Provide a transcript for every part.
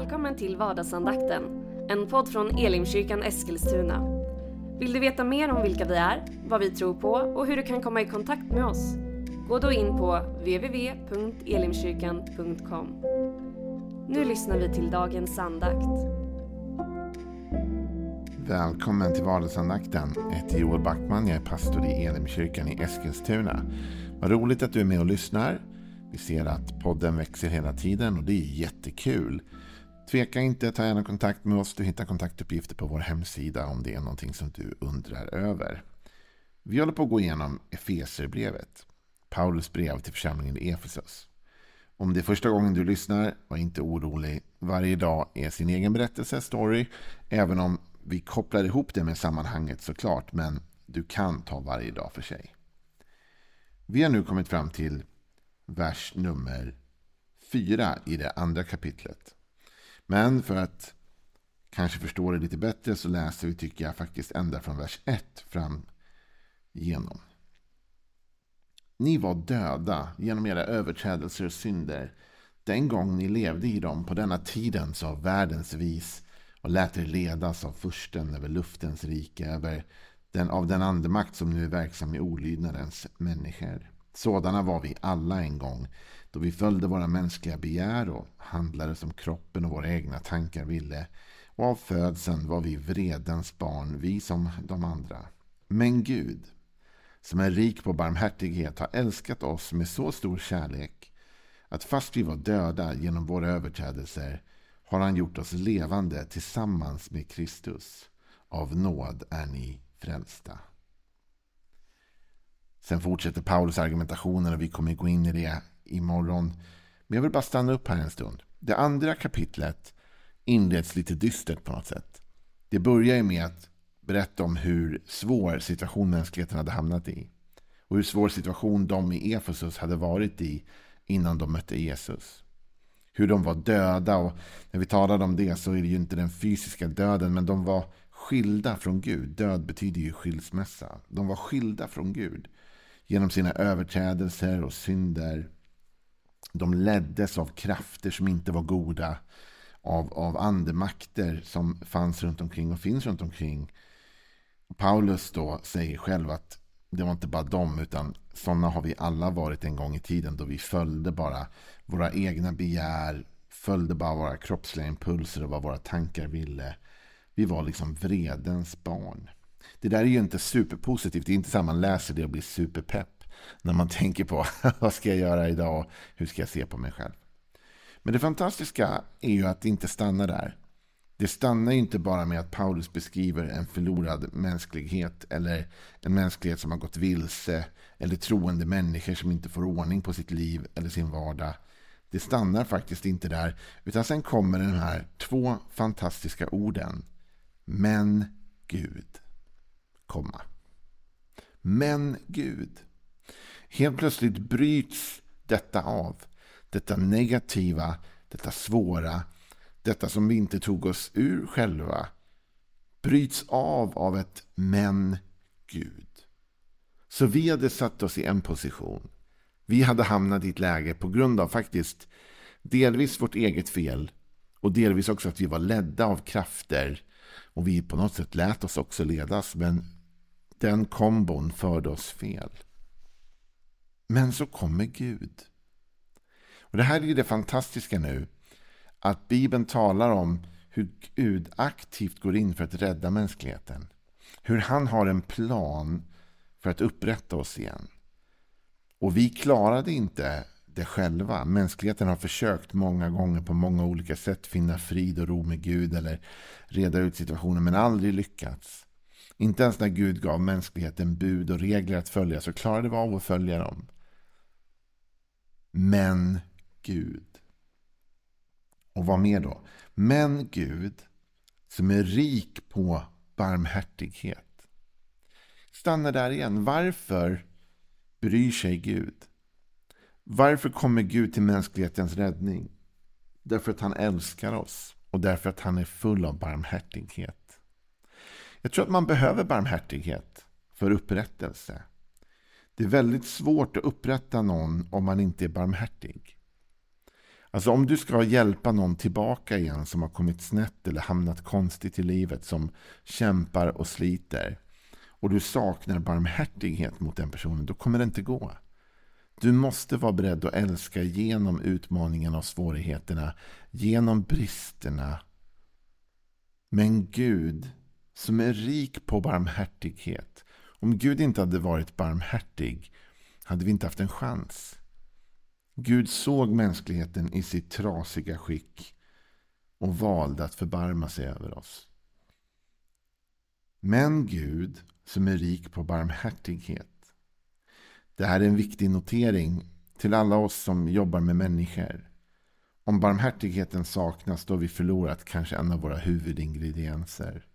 Välkommen till vardagsandakten, en podd från Elimkyrkan Eskilstuna. Vill du veta mer om vilka vi är, vad vi tror på och hur du kan komma i kontakt med oss? Gå då in på www.elimkyrkan.com. Nu lyssnar vi till dagens andakt. Välkommen till vardagsandakten. Jag heter Joel Backman, jag är pastor i Elimkyrkan i Eskilstuna. Vad roligt att du är med och lyssnar. Vi ser att podden växer hela tiden och det är jättekul. Tveka inte, ta gärna kontakt med oss. Du hittar kontaktuppgifter på vår hemsida om det är någonting som du undrar över. Vi håller på att gå igenom Efeserbrevet. Paulus brev till församlingen i Efesos. Om det är första gången du lyssnar, var inte orolig. Varje dag är sin egen berättelse, story. Även om vi kopplar ihop det med sammanhanget såklart. Men du kan ta varje dag för sig. Vi har nu kommit fram till vers nummer fyra i det andra kapitlet. Men för att kanske förstå det lite bättre så läser vi, tycker jag, faktiskt ända från vers 1 fram igenom. Ni var döda genom era överträdelser och synder den gång ni levde i dem på denna tidens av världens vis och lät er ledas av fursten över luftens rike, över den, av den andemakt som nu är verksam i olydnadens människor. Sådana var vi alla en gång, då vi följde våra mänskliga begär och handlade som kroppen och våra egna tankar ville. Och av födseln var vi vredens barn, vi som de andra. Men Gud, som är rik på barmhärtighet, har älskat oss med så stor kärlek att fast vi var döda genom våra överträdelser har han gjort oss levande tillsammans med Kristus. Av nåd är ni frälsta. Sen fortsätter Paulus argumentationen och vi kommer gå in i det imorgon. Men jag vill bara stanna upp här en stund. Det andra kapitlet inleds lite dystert på något sätt. Det börjar ju med att berätta om hur svår situation mänskligheten hade hamnat i. Och hur svår situation de i Efesus hade varit i innan de mötte Jesus. Hur de var döda och när vi talade om det så är det ju inte den fysiska döden men de var skilda från Gud. Död betyder ju skilsmässa. De var skilda från Gud genom sina överträdelser och synder. De leddes av krafter som inte var goda. Av, av andemakter som fanns runt omkring och finns runt omkring. Paulus då säger själv att det var inte bara dem utan sådana har vi alla varit en gång i tiden då vi följde bara våra egna begär, följde bara våra kroppsliga impulser och vad våra tankar ville. Vi var liksom vredens barn. Det där är ju inte superpositivt. Det är inte så att man läser det och blir superpepp. När man tänker på vad ska jag göra idag? Hur ska jag se på mig själv? Men det fantastiska är ju att det inte stannar där. Det stannar ju inte bara med att Paulus beskriver en förlorad mänsklighet eller en mänsklighet som har gått vilse eller troende människor som inte får ordning på sitt liv eller sin vardag. Det stannar faktiskt inte där utan sen kommer de här två fantastiska orden. Men Gud komma. Men Gud. Helt plötsligt bryts detta av. Detta negativa, detta svåra, detta som vi inte tog oss ur själva. Bryts av av ett men Gud. Så vi hade satt oss i en position. Vi hade hamnat i ett läge på grund av faktiskt delvis vårt eget fel och delvis också att vi var ledda av krafter och vi på något sätt lät oss också ledas. Men den kombon förde oss fel. Men så kommer Gud. Och Det här är det fantastiska nu. Att Bibeln talar om hur Gud aktivt går in för att rädda mänskligheten. Hur han har en plan för att upprätta oss igen. Och vi klarade inte det själva. Mänskligheten har försökt många gånger på många olika sätt finna frid och ro med Gud eller reda ut situationen men aldrig lyckats. Inte ens när Gud gav mänskligheten bud och regler att följa så klarade vi av att följa dem. Men Gud. Och vad mer då? Men Gud som är rik på barmhärtighet. Stanna där igen. Varför bryr sig Gud? Varför kommer Gud till mänsklighetens räddning? Därför att han älskar oss och därför att han är full av barmhärtighet. Jag tror att man behöver barmhärtighet för upprättelse. Det är väldigt svårt att upprätta någon om man inte är barmhärtig. Alltså om du ska hjälpa någon tillbaka igen som har kommit snett eller hamnat konstigt i livet, som kämpar och sliter och du saknar barmhärtighet mot den personen, då kommer det inte gå. Du måste vara beredd att älska genom utmaningarna och svårigheterna, genom bristerna. Men Gud, som är rik på barmhärtighet, om Gud inte hade varit barmhärtig hade vi inte haft en chans. Gud såg mänskligheten i sitt trasiga skick och valde att förbarma sig över oss. Men Gud, som är rik på barmhärtighet. Det här är en viktig notering till alla oss som jobbar med människor. Om barmhärtigheten saknas då har vi förlorat kanske en av våra huvudingredienser.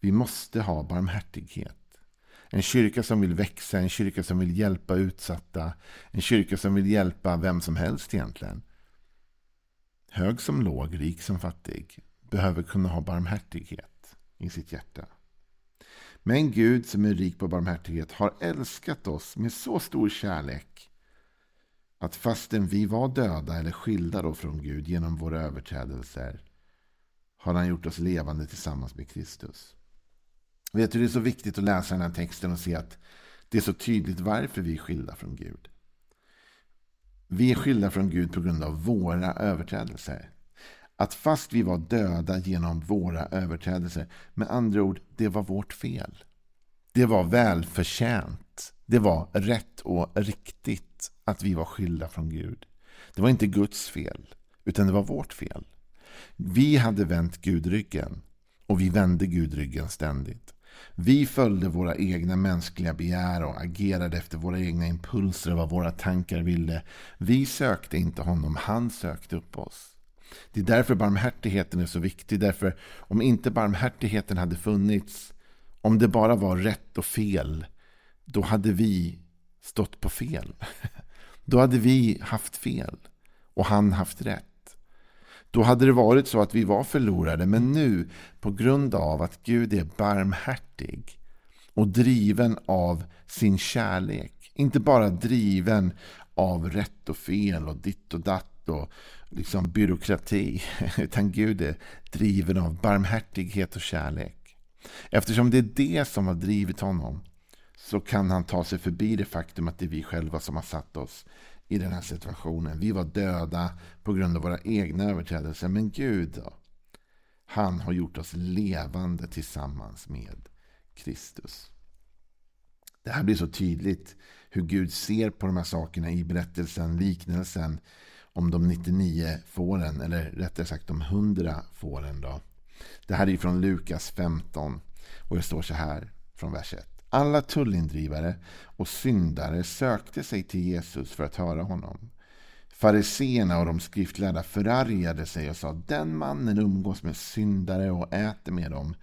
Vi måste ha barmhärtighet. En kyrka som vill växa, en kyrka som vill hjälpa utsatta. En kyrka som vill hjälpa vem som helst egentligen. Hög som låg, rik som fattig. Behöver kunna ha barmhärtighet i sitt hjärta. Men Gud som är rik på barmhärtighet har älskat oss med så stor kärlek att fastän vi var döda eller skilda då från Gud genom våra överträdelser har han gjort oss levande tillsammans med Kristus. Vet du, det är så viktigt att läsa den här texten och se att det är så tydligt varför vi är skilda från Gud. Vi är skilda från Gud på grund av våra överträdelser. Att fast vi var döda genom våra överträdelser, med andra ord, det var vårt fel. Det var välförtjänt. Det var rätt och riktigt att vi var skilda från Gud. Det var inte Guds fel, utan det var vårt fel. Vi hade vänt Gud ryggen och vi vände Gud ryggen ständigt. Vi följde våra egna mänskliga begär och agerade efter våra egna impulser och vad våra tankar ville. Vi sökte inte honom, han sökte upp oss. Det är därför barmhärtigheten är så viktig. Därför om inte barmhärtigheten hade funnits, om det bara var rätt och fel, då hade vi stått på fel. Då hade vi haft fel och han haft rätt. Då hade det varit så att vi var förlorade. Men nu, på grund av att Gud är barmhärtig och driven av sin kärlek. Inte bara driven av rätt och fel och ditt och datt och liksom byråkrati. Utan Gud är driven av barmhärtighet och kärlek. Eftersom det är det som har drivit honom så kan han ta sig förbi det faktum att det är vi själva som har satt oss i den här situationen. Vi var döda på grund av våra egna överträdelser. Men Gud då? Han har gjort oss levande tillsammans med Kristus. Det här blir så tydligt hur Gud ser på de här sakerna i berättelsen, liknelsen om de 99 fåren, eller rättare sagt de 100 fåren. Då. Det här är från Lukas 15 och det står så här från vers 1. Alla tullindrivare och syndare sökte sig till Jesus för att höra honom. Fariseerna och de skriftlärda förargade sig och sa den mannen umgås med syndare och äter med dem.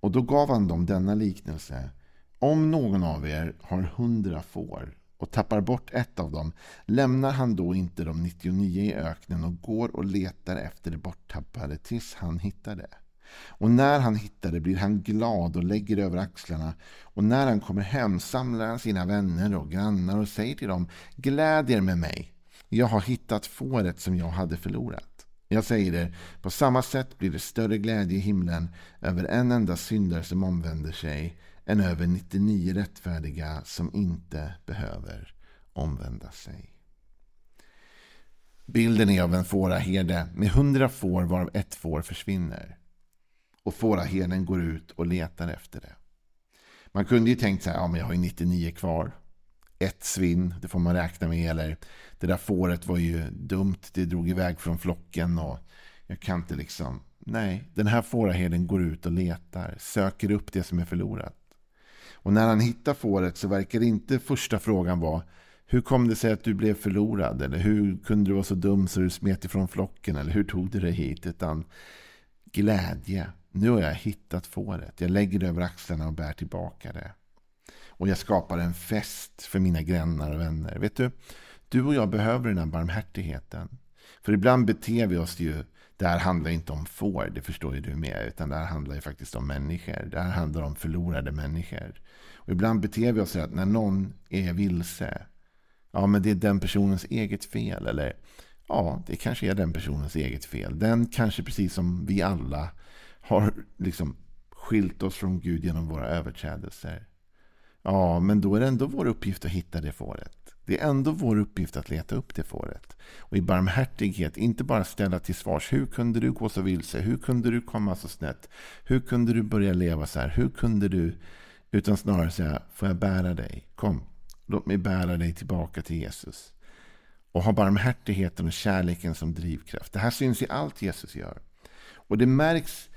Och då gav han dem denna liknelse. Om någon av er har hundra får och tappar bort ett av dem, lämnar han då inte de 99 i öknen och går och letar efter det borttappade tills han hittar det? Och när han hittar det blir han glad och lägger det över axlarna. Och när han kommer hem samlar han sina vänner och grannar och säger till dem Gläd er med mig. Jag har hittat fåret som jag hade förlorat. Jag säger er, på samma sätt blir det större glädje i himlen över en enda syndare som omvänder sig än över 99 rättfärdiga som inte behöver omvända sig. Bilden är av en fåraherde med hundra får varav ett får försvinner och fåraherden går ut och letar efter det. Man kunde ju tänkt så här, ja men jag har ju 99 kvar. Ett svinn, det får man räkna med. Eller det där fåret var ju dumt, det drog iväg från flocken och jag kan inte liksom... Nej, den här fåraherden går ut och letar, söker upp det som är förlorat. Och när han hittar fåret så verkar inte första frågan vara hur kom det sig att du blev förlorad? Eller hur kunde du vara så dum så du smet ifrån flocken? Eller hur tog du dig hit? Utan glädje. Nu har jag hittat fåret. Jag lägger det över axlarna och bär tillbaka det. Och jag skapar en fest för mina grannar och vänner. Vet du, du och jag behöver den här barmhärtigheten. För ibland beter vi oss ju, det här handlar inte om får, det förstår ju du med. Utan det här handlar ju faktiskt om människor. Det här handlar om förlorade människor. Och ibland beter vi oss så att när någon är vilse, ja men det är den personens eget fel. Eller Ja, det kanske är den personens eget fel. Den kanske precis som vi alla har liksom skilt oss från Gud genom våra överträdelser. Ja, men då är det ändå vår uppgift att hitta det fåret. Det är ändå vår uppgift att leta upp det fåret. Och i barmhärtighet inte bara ställa till svars. Hur kunde du gå så vilse? Hur kunde du komma så snett? Hur kunde du börja leva så här? Hur kunde du? Utan snarare säga, får jag bära dig? Kom, låt mig bära dig tillbaka till Jesus. Och ha barmhärtigheten och kärleken som drivkraft. Det här syns i allt Jesus gör. Och det märks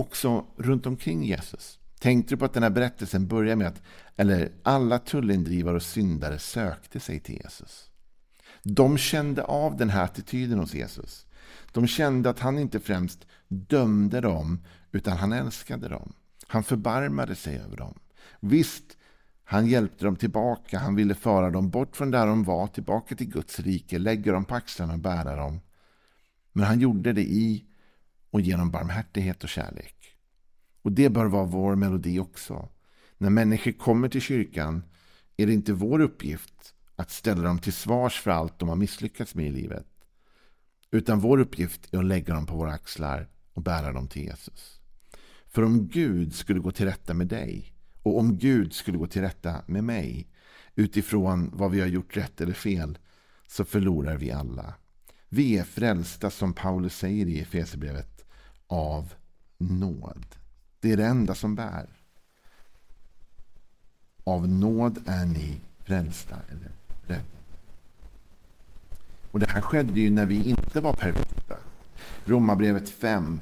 också runt omkring Jesus. Tänkte du på att den här berättelsen börjar med att eller alla tullindrivare och syndare sökte sig till Jesus. De kände av den här attityden hos Jesus. De kände att han inte främst dömde dem, utan han älskade dem. Han förbarmade sig över dem. Visst, han hjälpte dem tillbaka. Han ville föra dem bort från där de var, tillbaka till Guds rike, lägga dem på axlarna och bära dem. Men han gjorde det i och genom barmhärtighet och kärlek. Och det bör vara vår melodi också. När människor kommer till kyrkan är det inte vår uppgift att ställa dem till svars för allt de har misslyckats med i livet. Utan vår uppgift är att lägga dem på våra axlar och bära dem till Jesus. För om Gud skulle gå till rätta med dig och om Gud skulle gå till rätta med mig utifrån vad vi har gjort rätt eller fel så förlorar vi alla. Vi är frälsta som Paulus säger i Efesierbrevet av nåd. Det är det enda som bär. Av nåd är ni frälsta. Eller rätt. Och det här skedde ju när vi inte var perfekta. Romarbrevet 5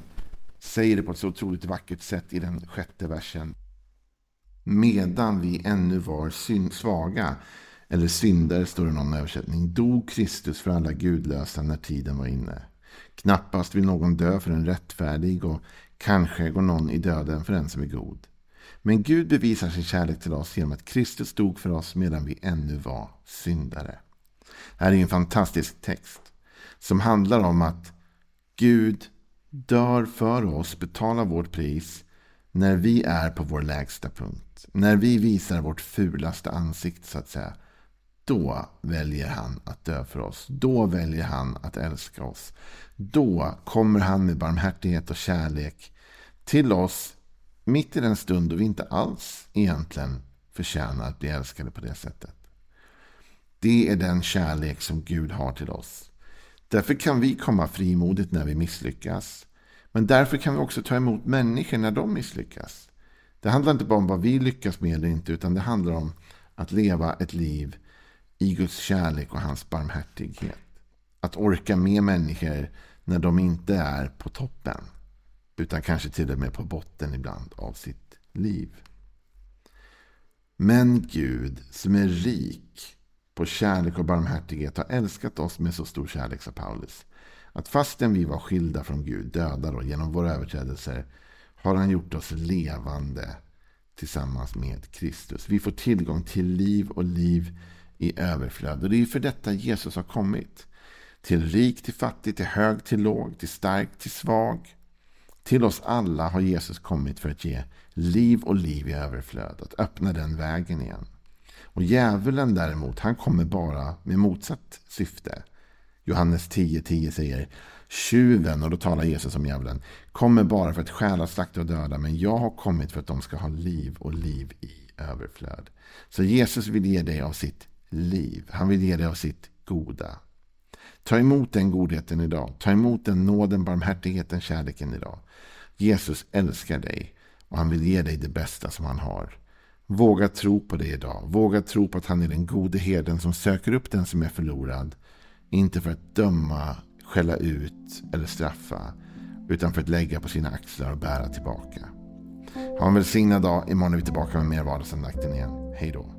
säger det på ett så otroligt vackert sätt i den sjätte versen. Medan vi ännu var svaga, eller syndare står det i någon översättning, dog Kristus för alla gudlösa när tiden var inne. Knappast vill någon dö för en rättfärdig och Kanske går någon i döden för en som är god. Men Gud bevisar sin kärlek till oss genom att Kristus dog för oss medan vi ännu var syndare. Det här är en fantastisk text som handlar om att Gud dör för oss, betalar vårt pris när vi är på vår lägsta punkt. När vi visar vårt fulaste ansikte så att säga. Då väljer han att dö för oss. Då väljer han att älska oss. Då kommer han med barmhärtighet och kärlek till oss mitt i den stund då vi inte alls egentligen förtjänar att bli älskade på det sättet. Det är den kärlek som Gud har till oss. Därför kan vi komma frimodigt när vi misslyckas. Men därför kan vi också ta emot människor när de misslyckas. Det handlar inte bara om vad vi lyckas med eller inte, utan det handlar om att leva ett liv i Guds kärlek och hans barmhärtighet. Att orka med människor när de inte är på toppen. Utan kanske till och med på botten ibland av sitt liv. Men Gud som är rik på kärlek och barmhärtighet har älskat oss med så stor kärlek, sa Paulus. Att fastän vi var skilda från Gud, döda då, genom våra överträdelser, har han gjort oss levande tillsammans med Kristus. Vi får tillgång till liv och liv i överflöd. Och det är för detta Jesus har kommit. Till rik, till fattig, till hög, till låg, till stark, till svag. Till oss alla har Jesus kommit för att ge liv och liv i överflöd. Att öppna den vägen igen. Och djävulen däremot, han kommer bara med motsatt syfte. Johannes 10.10 10 säger Tjuven, och då talar Jesus om djävulen, kommer bara för att stjäla, slakta och döda. Men jag har kommit för att de ska ha liv och liv i överflöd. Så Jesus vill ge dig av sitt liv. Han vill ge dig av sitt goda. Ta emot den godheten idag. Ta emot den nåden, barmhärtigheten, kärleken idag. Jesus älskar dig och han vill ge dig det bästa som han har. Våga tro på det idag. Våga tro på att han är den gode herden som söker upp den som är förlorad. Inte för att döma, skälla ut eller straffa. Utan för att lägga på sina axlar och bära tillbaka. Ha en välsignad dag. Imorgon är vi tillbaka med mer vardagsandakten igen. Hej då.